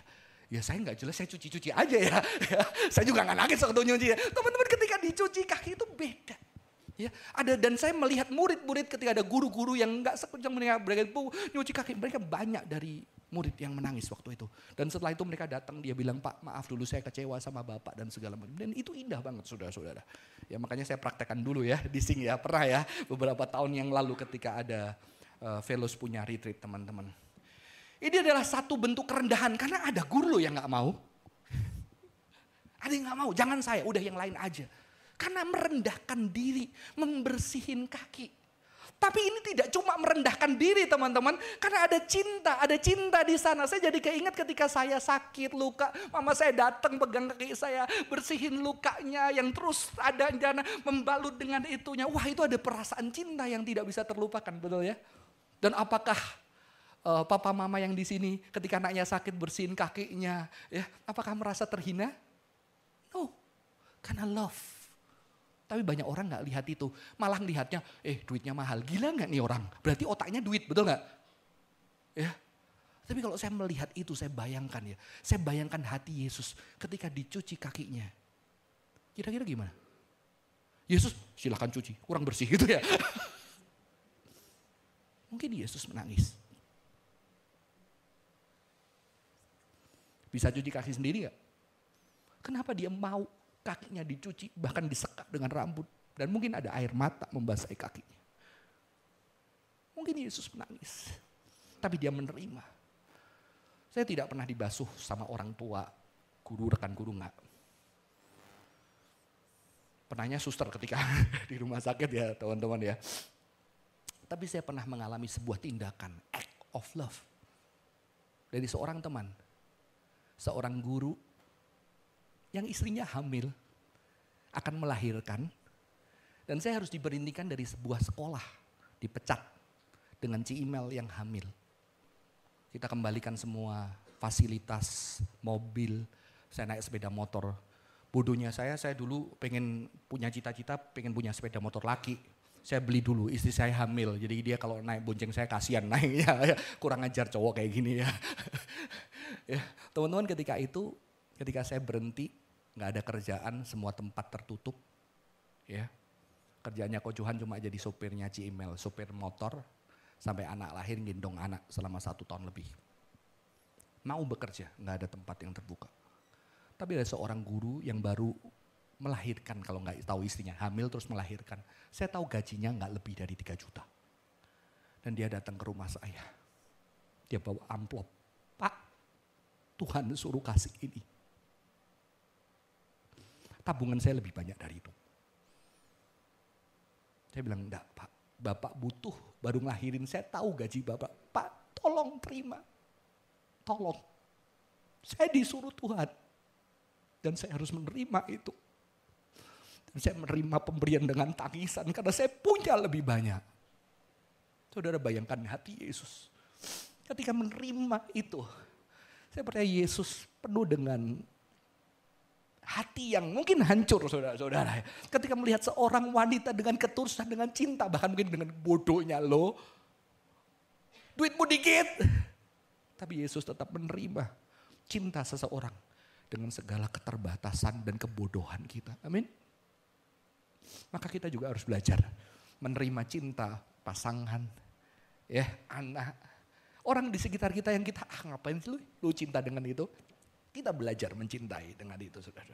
S1: Ya saya nggak jelas, saya cuci-cuci aja ya. (laughs) saya juga nggak nangis waktu nyuci. Teman-teman ketika dicuci kaki itu beda. Ya, ada dan saya melihat murid-murid ketika ada guru-guru yang nggak sekejam mereka mereka nyuci kaki mereka banyak dari murid yang menangis waktu itu. Dan setelah itu mereka datang, dia bilang, Pak maaf dulu saya kecewa sama Bapak dan segala macam. Dan itu indah banget saudara-saudara. Ya makanya saya praktekkan dulu ya (laughs) di sini ya. Pernah ya beberapa tahun yang lalu ketika ada uh, Velos punya retreat teman-teman. Ini adalah satu bentuk kerendahan karena ada guru yang gak mau. (laughs) Ada yang gak mau, jangan saya, udah yang lain aja. Karena merendahkan diri, membersihin kaki. Tapi ini tidak cuma merendahkan diri teman-teman. Karena ada cinta, ada cinta di sana. Saya jadi keinget ketika saya sakit, luka. Mama saya datang pegang kaki saya, bersihin lukanya yang terus ada jana membalut dengan itunya. Wah itu ada perasaan cinta yang tidak bisa terlupakan, betul ya? Dan apakah uh, papa mama yang di sini ketika anaknya sakit bersihin kakinya, ya, apakah merasa terhina? No, karena love tapi banyak orang nggak lihat itu. Malah lihatnya, eh duitnya mahal. Gila nggak nih orang? Berarti otaknya duit, betul nggak? Ya. Tapi kalau saya melihat itu, saya bayangkan ya. Saya bayangkan hati Yesus ketika dicuci kakinya. Kira-kira gimana? Yesus silahkan cuci, kurang bersih gitu ya. (laughs) Mungkin Yesus menangis. Bisa cuci kaki sendiri gak? Kenapa dia mau kakinya dicuci, bahkan disekap dengan rambut. Dan mungkin ada air mata membasahi kakinya. Mungkin Yesus menangis. Tapi dia menerima. Saya tidak pernah dibasuh sama orang tua, guru, rekan guru enggak. Pernahnya suster ketika (laughs) di rumah sakit ya teman-teman ya. Tapi saya pernah mengalami sebuah tindakan, act of love. Dari seorang teman, seorang guru yang istrinya hamil akan melahirkan dan saya harus diberhentikan dari sebuah sekolah, dipecat dengan ci email yang hamil. Kita kembalikan semua fasilitas, mobil, saya naik sepeda motor. Bodohnya saya, saya dulu pengen punya cita-cita, pengen punya sepeda motor laki. Saya beli dulu, istri saya hamil, jadi dia kalau naik bonceng saya kasihan naiknya, (laughs) kurang ajar cowok kayak gini ya. (laughs) ya Teman-teman ketika itu, ketika saya berhenti, nggak ada kerjaan, semua tempat tertutup. Ya, kerjanya Johan cuma jadi sopirnya Cimel, sopir motor, sampai anak lahir gendong anak selama satu tahun lebih. Mau bekerja, nggak ada tempat yang terbuka. Tapi ada seorang guru yang baru melahirkan kalau nggak tahu istrinya hamil terus melahirkan. Saya tahu gajinya nggak lebih dari 3 juta. Dan dia datang ke rumah saya. Dia bawa amplop. Pak, Tuhan suruh kasih ini tabungan saya lebih banyak dari itu. Saya bilang, enggak pak, bapak butuh baru ngelahirin saya tahu gaji bapak. Pak tolong terima, tolong. Saya disuruh Tuhan. Dan saya harus menerima itu. Dan saya menerima pemberian dengan tangisan karena saya punya lebih banyak. Saudara bayangkan hati Yesus. Ketika menerima itu. Saya percaya Yesus penuh dengan hati yang mungkin hancur saudara-saudara. Ketika melihat seorang wanita dengan ketulusan, dengan cinta, bahkan mungkin dengan bodohnya lo. Duitmu dikit. Tapi Yesus tetap menerima cinta seseorang dengan segala keterbatasan dan kebodohan kita. Amin. Maka kita juga harus belajar menerima cinta pasangan, ya anak, orang di sekitar kita yang kita ah ngapain sih lu, lu cinta dengan itu? Kita belajar mencintai dengan itu saudara.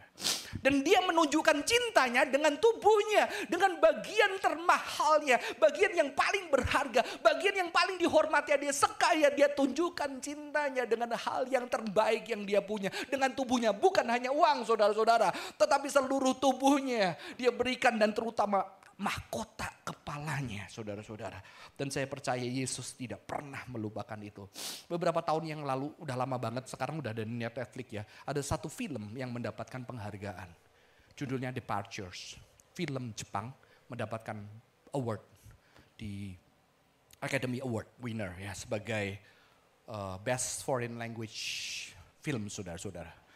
S1: Dan dia menunjukkan cintanya dengan tubuhnya. Dengan bagian termahalnya. Bagian yang paling berharga. Bagian yang paling dihormati dia sekaya. Dia tunjukkan cintanya dengan hal yang terbaik yang dia punya. Dengan tubuhnya. Bukan hanya uang saudara-saudara. Tetapi seluruh tubuhnya. Dia berikan dan terutama mahkota kepalanya, saudara-saudara. Dan saya percaya Yesus tidak pernah melupakan itu. Beberapa tahun yang lalu, udah lama banget, sekarang udah ada di Netflix ya. Ada satu film yang mendapatkan penghargaan. Judulnya Departures. Film Jepang mendapatkan award di Academy Award winner ya sebagai uh, Best Foreign Language Film, saudara-saudara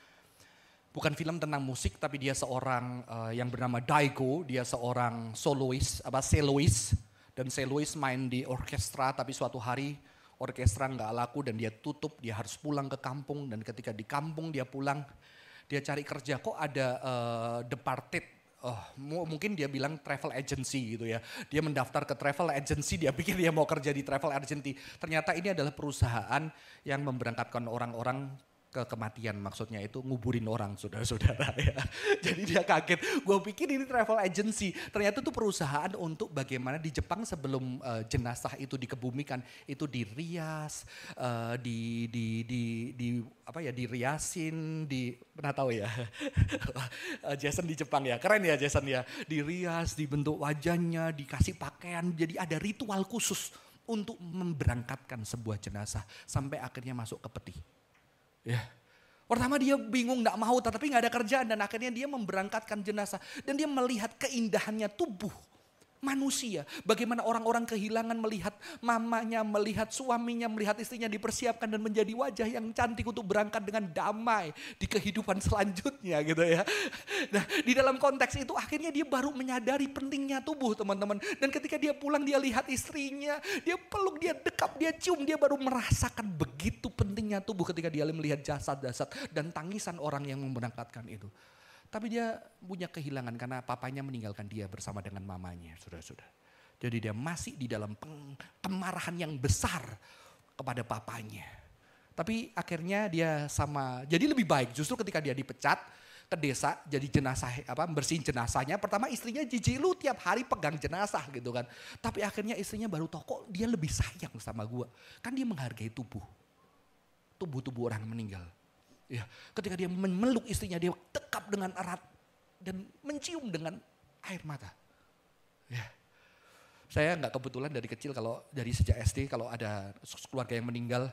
S1: bukan film tentang musik tapi dia seorang uh, yang bernama Daigo, dia seorang solois apa solois dan solois main di orkestra tapi suatu hari orkestra nggak laku dan dia tutup, dia harus pulang ke kampung dan ketika di kampung dia pulang dia cari kerja. Kok ada uh, departed? Oh mungkin dia bilang travel agency gitu ya. Dia mendaftar ke travel agency, dia pikir dia mau kerja di travel agency. Ternyata ini adalah perusahaan yang memberangkatkan orang-orang ke kematian maksudnya itu nguburin orang saudara-saudara (laughs) ya. Jadi dia kaget, gue pikir ini travel agency. Ternyata itu perusahaan untuk bagaimana di Jepang sebelum uh, jenazah itu dikebumikan itu dirias, uh, di, di, di, di apa ya diriasin, di pernah tahu ya uh, (laughs) Jason di Jepang ya, keren ya Jason ya. Dirias, dibentuk wajahnya, dikasih pakaian, jadi ada ritual khusus untuk memberangkatkan sebuah jenazah sampai akhirnya masuk ke peti. Ya. Pertama dia bingung gak mau tetapi gak ada kerjaan dan akhirnya dia memberangkatkan jenazah. Dan dia melihat keindahannya tubuh manusia. Bagaimana orang-orang kehilangan melihat mamanya, melihat suaminya, melihat istrinya dipersiapkan dan menjadi wajah yang cantik untuk berangkat dengan damai di kehidupan selanjutnya gitu ya. Nah di dalam konteks itu akhirnya dia baru menyadari pentingnya tubuh teman-teman. Dan ketika dia pulang dia lihat istrinya, dia peluk, dia dekap, dia cium, dia baru merasakan begitu pentingnya tubuh ketika dia melihat jasad-jasad dan tangisan orang yang memberangkatkan itu. Tapi dia punya kehilangan karena papanya meninggalkan dia bersama dengan mamanya, sudah-sudah. Jadi dia masih di dalam kemarahan yang besar kepada papanya. Tapi akhirnya dia sama, jadi lebih baik justru ketika dia dipecat ke desa jadi jenazah apa bersihin jenazahnya. Pertama istrinya jijik lu tiap hari pegang jenazah gitu kan. Tapi akhirnya istrinya baru kok dia lebih sayang sama gua. Kan dia menghargai tubuh. Tubuh-tubuh orang meninggal. Ya, ketika dia memeluk istrinya, dia tekap dengan erat dan mencium dengan air mata. Ya. Saya nggak kebetulan dari kecil kalau dari sejak SD kalau ada keluarga yang meninggal,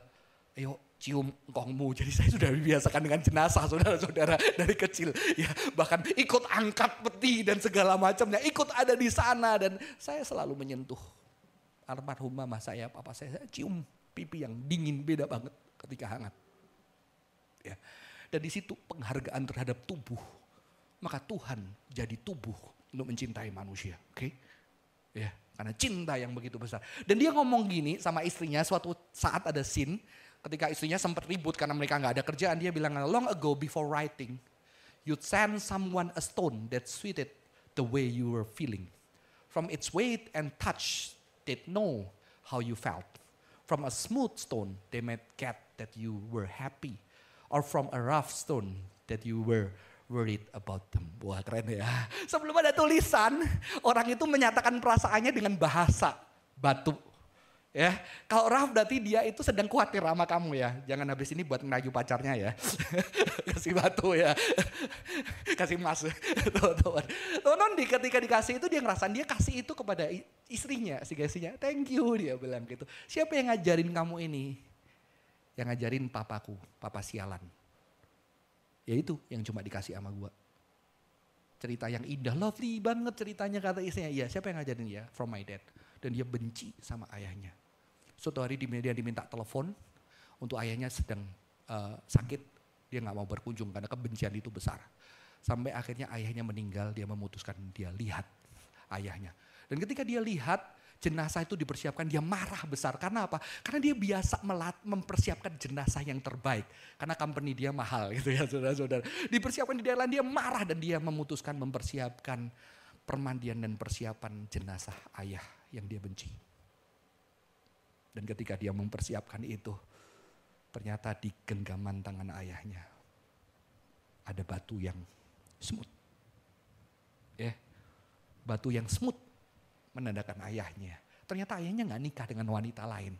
S1: ayo cium kongmu. (laughs) Jadi saya sudah dibiasakan dengan jenazah saudara-saudara dari kecil. Ya, bahkan ikut angkat peti dan segala macamnya, ikut ada di sana dan saya selalu menyentuh almarhum mama saya, papa saya, saya cium pipi yang dingin beda banget ketika hangat. Ya. Dan di situ penghargaan terhadap tubuh. Maka Tuhan jadi tubuh untuk mencintai manusia. Oke? Okay? Ya, karena cinta yang begitu besar. Dan dia ngomong gini sama istrinya suatu saat ada scene ketika istrinya sempat ribut karena mereka nggak ada kerjaan dia bilang long ago before writing you send someone a stone that suited the way you were feeling from its weight and touch they know how you felt from a smooth stone they might get that you were happy or from a rough stone that you were worried about them. Wah keren ya. (laughs) Sebelum ada tulisan, orang itu menyatakan perasaannya dengan bahasa batu. Ya, kalau rough berarti dia itu sedang khawatir sama kamu ya. Jangan habis ini buat ngerayu pacarnya ya. (laughs) Kasih batu ya. (laughs) Kasih emas. Teman-teman. Teman di ketika dikasih itu dia ngerasain dia kasih itu kepada istrinya, si istrinya. Thank you dia bilang gitu. Siapa yang ngajarin kamu ini? Yang ngajarin papaku, papa sialan. Ya itu yang cuma dikasih sama gua. Cerita yang indah, lovely banget ceritanya kata istrinya. Iya siapa yang ngajarin ya? From my dad. Dan dia benci sama ayahnya. Suatu hari dia diminta telepon untuk ayahnya sedang uh, sakit. Dia nggak mau berkunjung karena kebencian itu besar. Sampai akhirnya ayahnya meninggal, dia memutuskan dia lihat ayahnya. Dan ketika dia lihat, jenazah itu dipersiapkan, dia marah besar. Karena apa? Karena dia biasa melat, mempersiapkan jenazah yang terbaik. Karena company dia mahal gitu ya saudara-saudara. Dipersiapkan di daerah dia marah dan dia memutuskan mempersiapkan permandian dan persiapan jenazah ayah yang dia benci. Dan ketika dia mempersiapkan itu, ternyata di genggaman tangan ayahnya ada batu yang smooth. Ya, batu yang smooth menandakan ayahnya. Ternyata ayahnya nggak nikah dengan wanita lain.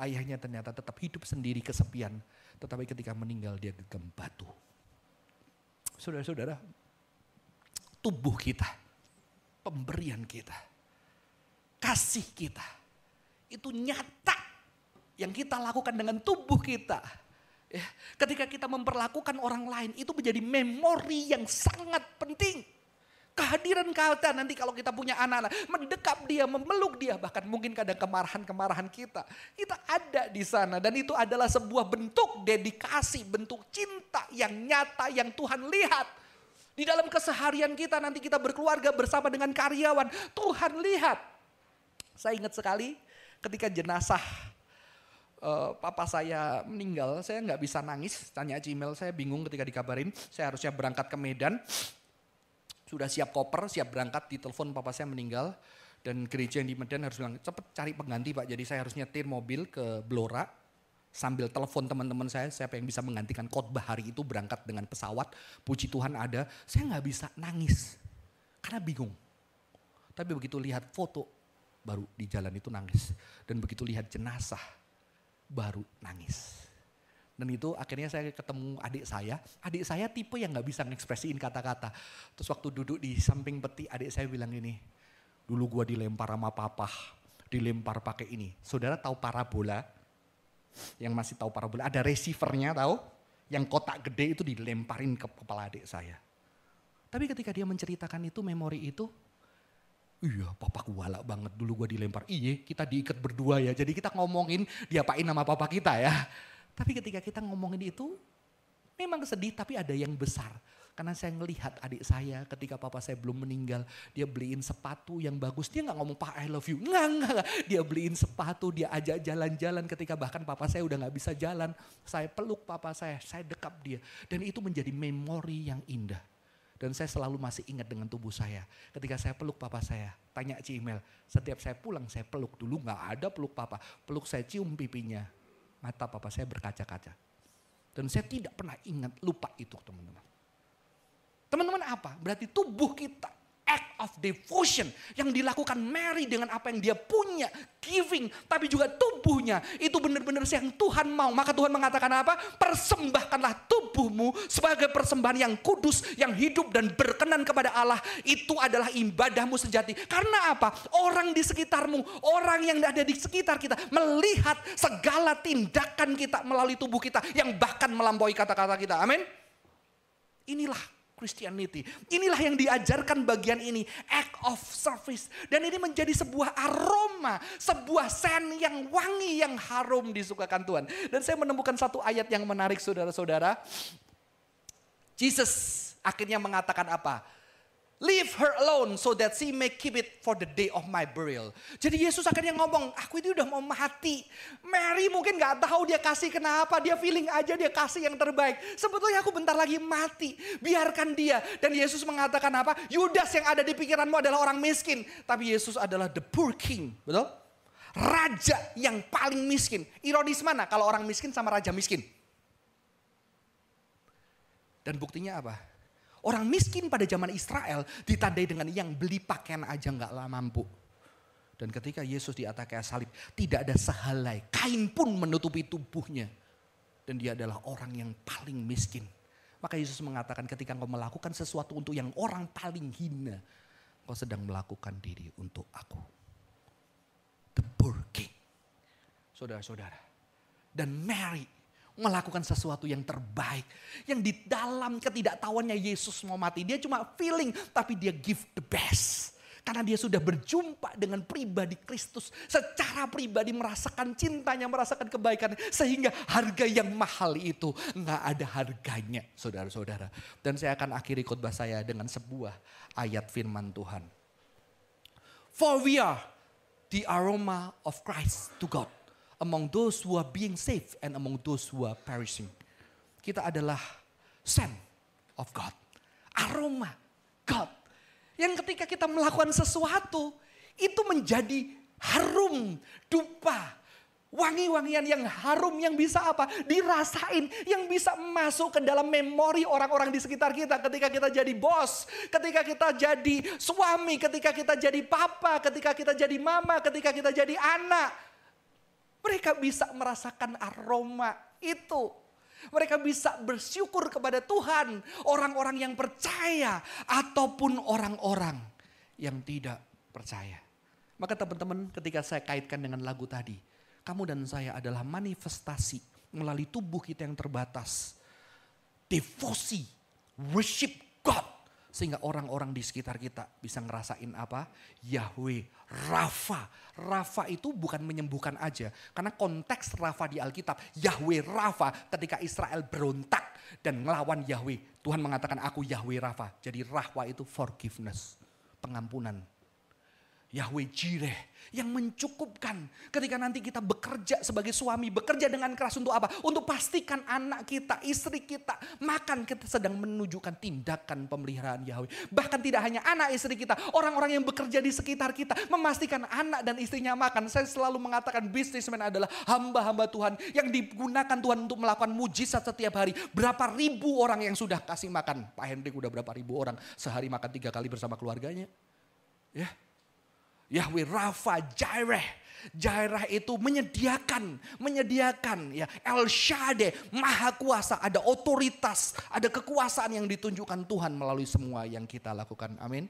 S1: Ayahnya ternyata tetap hidup sendiri kesepian. Tetapi ketika meninggal dia gegem batu. Saudara-saudara, tubuh kita, pemberian kita, kasih kita, itu nyata yang kita lakukan dengan tubuh kita. Ya, ketika kita memperlakukan orang lain itu menjadi memori yang sangat penting. Kehadiran kita nanti kalau kita punya anak-anak, mendekap dia, memeluk dia, bahkan mungkin kadang kemarahan-kemarahan kita. Kita ada di sana dan itu adalah sebuah bentuk dedikasi, bentuk cinta yang nyata yang Tuhan lihat. Di dalam keseharian kita nanti kita berkeluarga bersama dengan karyawan, Tuhan lihat. Saya ingat sekali ketika jenazah uh, papa saya meninggal, saya nggak bisa nangis. Tanya Cimel, saya bingung ketika dikabarin. Saya harusnya berangkat ke Medan Sudah siap koper, siap berangkat, ditelepon papa saya meninggal. Dan gereja yang di Medan harus bilang, cepet cari pengganti pak. Jadi saya harus nyetir mobil ke Blora. Sambil telepon teman-teman saya, siapa yang bisa menggantikan khotbah hari itu berangkat dengan pesawat. Puji Tuhan ada, saya nggak bisa nangis. Karena bingung. Tapi begitu lihat foto, baru di jalan itu nangis. Dan begitu lihat jenazah, baru nangis. Dan itu akhirnya saya ketemu adik saya. Adik saya tipe yang nggak bisa ngekspresiin kata-kata. Terus waktu duduk di samping peti, adik saya bilang ini, dulu gua dilempar sama papa, dilempar pakai ini. Saudara tahu parabola? Yang masih tahu parabola, ada receivernya tahu? Yang kotak gede itu dilemparin ke kepala adik saya. Tapi ketika dia menceritakan itu, memori itu, Iya, papa galak banget dulu gue dilempar. Iya, kita diikat berdua ya. Jadi kita ngomongin diapain nama papa kita ya. Tapi ketika kita ngomongin itu, memang sedih tapi ada yang besar. Karena saya ngelihat adik saya ketika papa saya belum meninggal, dia beliin sepatu yang bagus. Dia nggak ngomong pak I love you, nggak nggak. Dia beliin sepatu, dia ajak jalan-jalan ketika bahkan papa saya udah nggak bisa jalan. Saya peluk papa saya, saya dekap dia. Dan itu menjadi memori yang indah. Dan saya selalu masih ingat dengan tubuh saya. Ketika saya peluk papa saya, tanya Cimel, setiap saya pulang saya peluk dulu nggak ada peluk papa. Peluk saya cium pipinya, mata papa saya berkaca-kaca. Dan saya tidak pernah ingat lupa itu teman-teman. Teman-teman apa? Berarti tubuh kita act of devotion yang dilakukan Mary dengan apa yang dia punya, giving, tapi juga tubuhnya itu benar-benar yang Tuhan mau. Maka Tuhan mengatakan apa? Persembahkanlah tubuhmu sebagai persembahan yang kudus, yang hidup dan berkenan kepada Allah. Itu adalah ibadahmu sejati. Karena apa? Orang di sekitarmu, orang yang ada di sekitar kita melihat segala tindakan kita melalui tubuh kita yang bahkan melampaui kata-kata kita. Amin. Inilah Christianity. Inilah yang diajarkan bagian ini, act of service. Dan ini menjadi sebuah aroma, sebuah sen yang wangi, yang harum disukakan Tuhan. Dan saya menemukan satu ayat yang menarik saudara-saudara. Jesus akhirnya mengatakan apa? Leave her alone so that she may keep it for the day of my burial. Jadi Yesus akhirnya ngomong, aku itu udah mau mati. Mary mungkin gak tahu dia kasih kenapa. Dia feeling aja dia kasih yang terbaik. Sebetulnya aku bentar lagi mati. Biarkan dia. Dan Yesus mengatakan apa? Yudas yang ada di pikiranmu adalah orang miskin. Tapi Yesus adalah the poor king. Betul? Raja yang paling miskin. Ironis mana kalau orang miskin sama raja miskin? Dan buktinya apa? Orang miskin pada zaman Israel ditandai dengan yang beli pakaian aja nggak lah mampu. Dan ketika Yesus di atas kayak salib, tidak ada sehelai kain pun menutupi tubuhnya. Dan dia adalah orang yang paling miskin. Maka Yesus mengatakan ketika engkau melakukan sesuatu untuk yang orang paling hina, kau sedang melakukan diri untuk aku. The poor king. Saudara-saudara. Dan Mary melakukan sesuatu yang terbaik. Yang di dalam ketidaktahuannya Yesus mau mati. Dia cuma feeling tapi dia give the best. Karena dia sudah berjumpa dengan pribadi Kristus. Secara pribadi merasakan cintanya, merasakan kebaikan. Sehingga harga yang mahal itu nggak ada harganya saudara-saudara. Dan saya akan akhiri khotbah saya dengan sebuah ayat firman Tuhan. For we are the aroma of Christ to God among those who are being saved and among those who are perishing. Kita adalah scent of God. Aroma God. Yang ketika kita melakukan sesuatu, itu menjadi harum, dupa, Wangi-wangian yang harum yang bisa apa? Dirasain, yang bisa masuk ke dalam memori orang-orang di sekitar kita ketika kita jadi bos, ketika kita jadi suami, ketika kita jadi papa, ketika kita jadi mama, ketika kita jadi anak. Mereka bisa merasakan aroma itu. Mereka bisa bersyukur kepada Tuhan. Orang-orang yang percaya ataupun orang-orang yang tidak percaya. Maka teman-teman ketika saya kaitkan dengan lagu tadi. Kamu dan saya adalah manifestasi melalui tubuh kita yang terbatas. Devosi, worship God sehingga orang-orang di sekitar kita bisa ngerasain apa? Yahweh, Rafa. Rafa itu bukan menyembuhkan aja. Karena konteks Rafa di Alkitab, Yahweh Rafa ketika Israel berontak dan melawan Yahweh. Tuhan mengatakan aku Yahweh Rafa. Jadi Rafa itu forgiveness, pengampunan. Yahweh Jireh yang mencukupkan ketika nanti kita bekerja sebagai suami, bekerja dengan keras untuk apa? Untuk pastikan anak kita, istri kita makan kita sedang menunjukkan tindakan pemeliharaan Yahweh. Bahkan tidak hanya anak istri kita, orang-orang yang bekerja di sekitar kita memastikan anak dan istrinya makan. Saya selalu mengatakan bisnismen adalah hamba-hamba Tuhan yang digunakan Tuhan untuk melakukan mujizat setiap hari. Berapa ribu orang yang sudah kasih makan? Pak Hendrik udah berapa ribu orang sehari makan tiga kali bersama keluarganya? Ya, Yahweh Rafa, Jireh. Jireh itu menyediakan, menyediakan ya El Shaddai, maha kuasa, ada otoritas, ada kekuasaan yang ditunjukkan Tuhan melalui semua yang kita lakukan. Amin.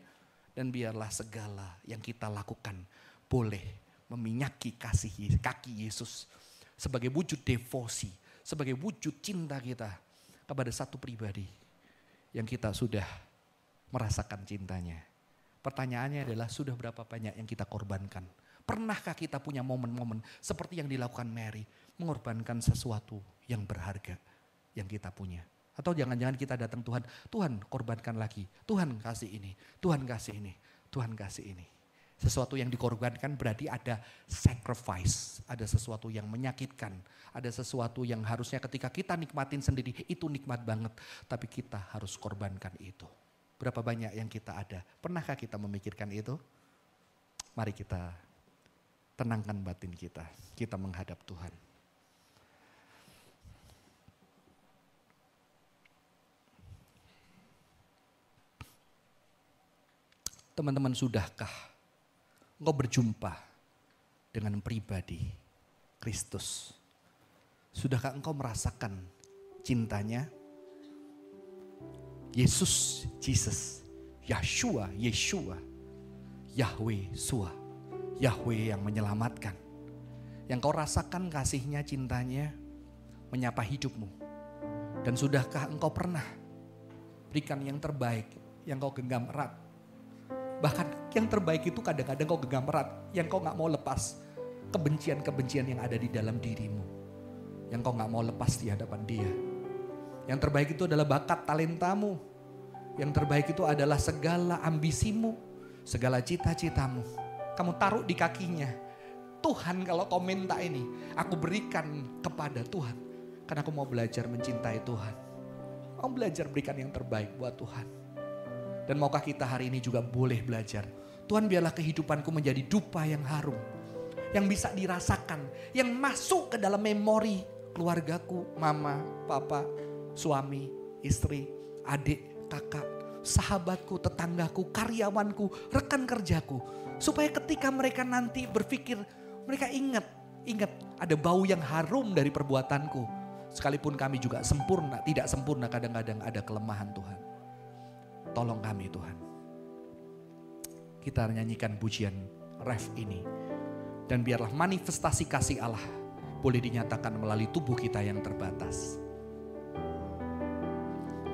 S1: Dan biarlah segala yang kita lakukan boleh meminyaki kasih kaki Yesus sebagai wujud devosi, sebagai wujud cinta kita kepada satu pribadi yang kita sudah merasakan cintanya. Pertanyaannya adalah sudah berapa banyak yang kita korbankan? Pernahkah kita punya momen-momen seperti yang dilakukan Mary, mengorbankan sesuatu yang berharga yang kita punya? Atau jangan-jangan kita datang Tuhan, Tuhan korbankan lagi, Tuhan kasih ini, Tuhan kasih ini, Tuhan kasih ini. Sesuatu yang dikorbankan berarti ada sacrifice, ada sesuatu yang menyakitkan, ada sesuatu yang harusnya ketika kita nikmatin sendiri itu nikmat banget, tapi kita harus korbankan itu. Berapa banyak yang kita ada? Pernahkah kita memikirkan itu? Mari kita tenangkan batin kita. Kita menghadap Tuhan. Teman-teman sudahkah engkau berjumpa dengan pribadi Kristus? Sudahkah engkau merasakan cintanya? Yesus, Jesus, Yeshua, Yeshua, Yahweh, Sua, Yahweh yang menyelamatkan. Yang kau rasakan kasihnya, cintanya, menyapa hidupmu. Dan sudahkah engkau pernah berikan yang terbaik, yang kau genggam erat. Bahkan yang terbaik itu kadang-kadang kau genggam erat, yang kau gak mau lepas. Kebencian-kebencian yang ada di dalam dirimu. Yang kau gak mau lepas di hadapan dia yang terbaik itu adalah bakat talentamu. Yang terbaik itu adalah segala ambisimu, segala cita-citamu. Kamu taruh di kakinya. Tuhan kalau kau minta ini, aku berikan kepada Tuhan. Karena aku mau belajar mencintai Tuhan. Mau belajar berikan yang terbaik buat Tuhan. Dan maukah kita hari ini juga boleh belajar. Tuhan biarlah kehidupanku menjadi dupa yang harum. Yang bisa dirasakan. Yang masuk ke dalam memori keluargaku, mama, papa, suami, istri, adik, kakak, sahabatku, tetanggaku, karyawanku, rekan kerjaku. Supaya ketika mereka nanti berpikir, mereka ingat, ingat ada bau yang harum dari perbuatanku. Sekalipun kami juga sempurna, tidak sempurna kadang-kadang ada kelemahan Tuhan. Tolong kami Tuhan. Kita nyanyikan pujian ref ini. Dan biarlah manifestasi kasih Allah boleh dinyatakan melalui tubuh kita yang terbatas.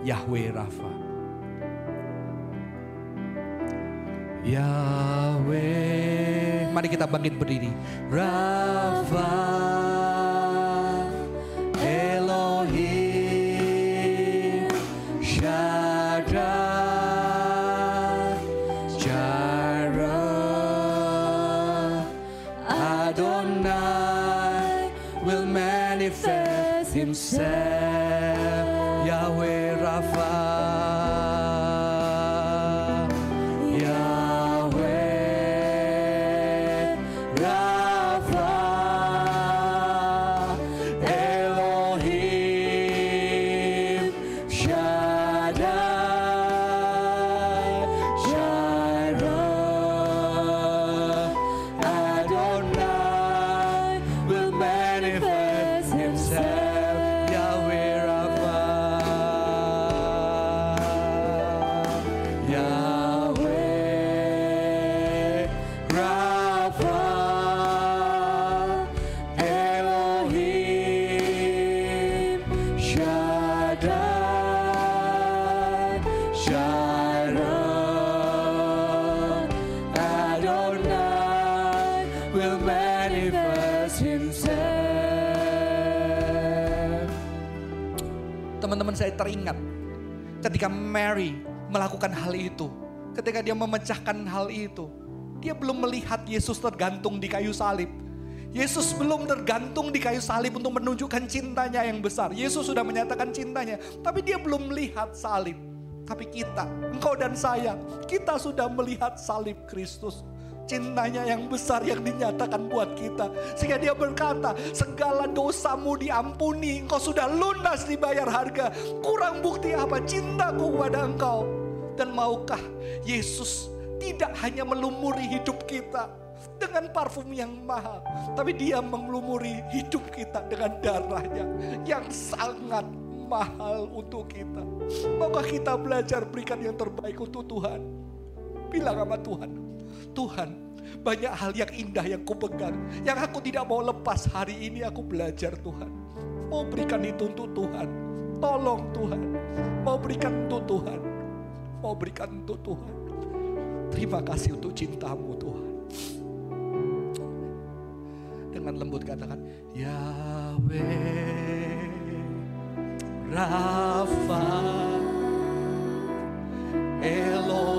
S1: Yahweh Rafa. Yahweh. Mari kita bangkit berdiri. Rafa. Manifest himself. Melakukan hal itu. Ketika dia memecahkan hal itu. Dia belum melihat Yesus tergantung di kayu salib. Yesus belum tergantung di kayu salib untuk menunjukkan cintanya yang besar. Yesus sudah menyatakan cintanya, tapi dia belum melihat salib. Tapi kita, engkau dan saya, kita sudah melihat salib Kristus cintanya yang besar yang dinyatakan buat kita. Sehingga dia berkata, segala dosamu diampuni, engkau sudah lunas dibayar harga. Kurang bukti apa? Cintaku kepada engkau. Dan maukah Yesus tidak hanya melumuri hidup kita dengan parfum yang mahal. Tapi dia melumuri hidup kita dengan darahnya yang sangat mahal untuk kita. Maukah kita belajar berikan yang terbaik untuk Tuhan? Bilang sama Tuhan, Tuhan, banyak hal yang indah yang kupegang. Yang aku tidak mau lepas hari ini aku belajar Tuhan. Mau berikan itu untuk Tuhan. Tolong Tuhan. Mau berikan untuk Tuhan. Mau berikan untuk Tuhan. Terima kasih untuk cintamu Tuhan. Dengan lembut katakan, Yahweh, Rafa, Elohim.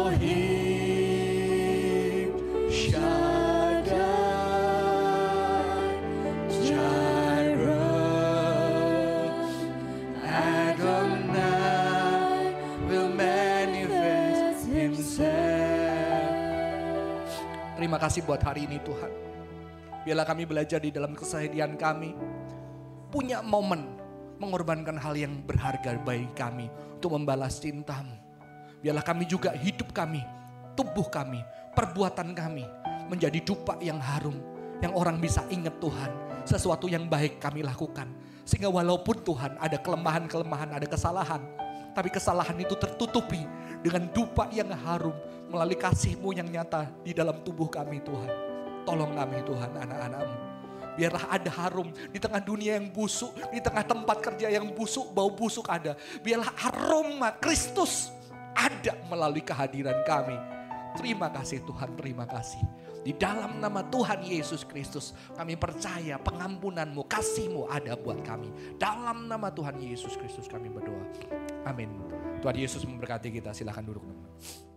S1: Terima kasih buat hari ini Tuhan. Biarlah kami belajar di dalam keseharian kami. Punya momen mengorbankan hal yang berharga bagi kami. Untuk membalas cintamu. Biarlah kami juga hidup kami, tubuh kami, perbuatan kami. Menjadi dupa yang harum. Yang orang bisa ingat Tuhan. Sesuatu yang baik kami lakukan. Sehingga walaupun Tuhan ada kelemahan-kelemahan, ada kesalahan. Tapi kesalahan itu tertutupi dengan dupa yang harum melalui kasih-Mu yang nyata di dalam tubuh kami Tuhan. Tolong kami Tuhan anak-anakmu. Biarlah ada harum di tengah dunia yang busuk, di tengah tempat kerja yang busuk, bau busuk ada. Biarlah aroma Kristus ada melalui kehadiran kami. Terima kasih Tuhan, terima kasih. Di dalam nama Tuhan Yesus Kristus kami percaya pengampunanmu, kasihmu ada buat kami. Dalam nama Tuhan Yesus Kristus kami berdoa. Amin. Tuhan Yesus memberkati kita. Silahkan duduk. Teman.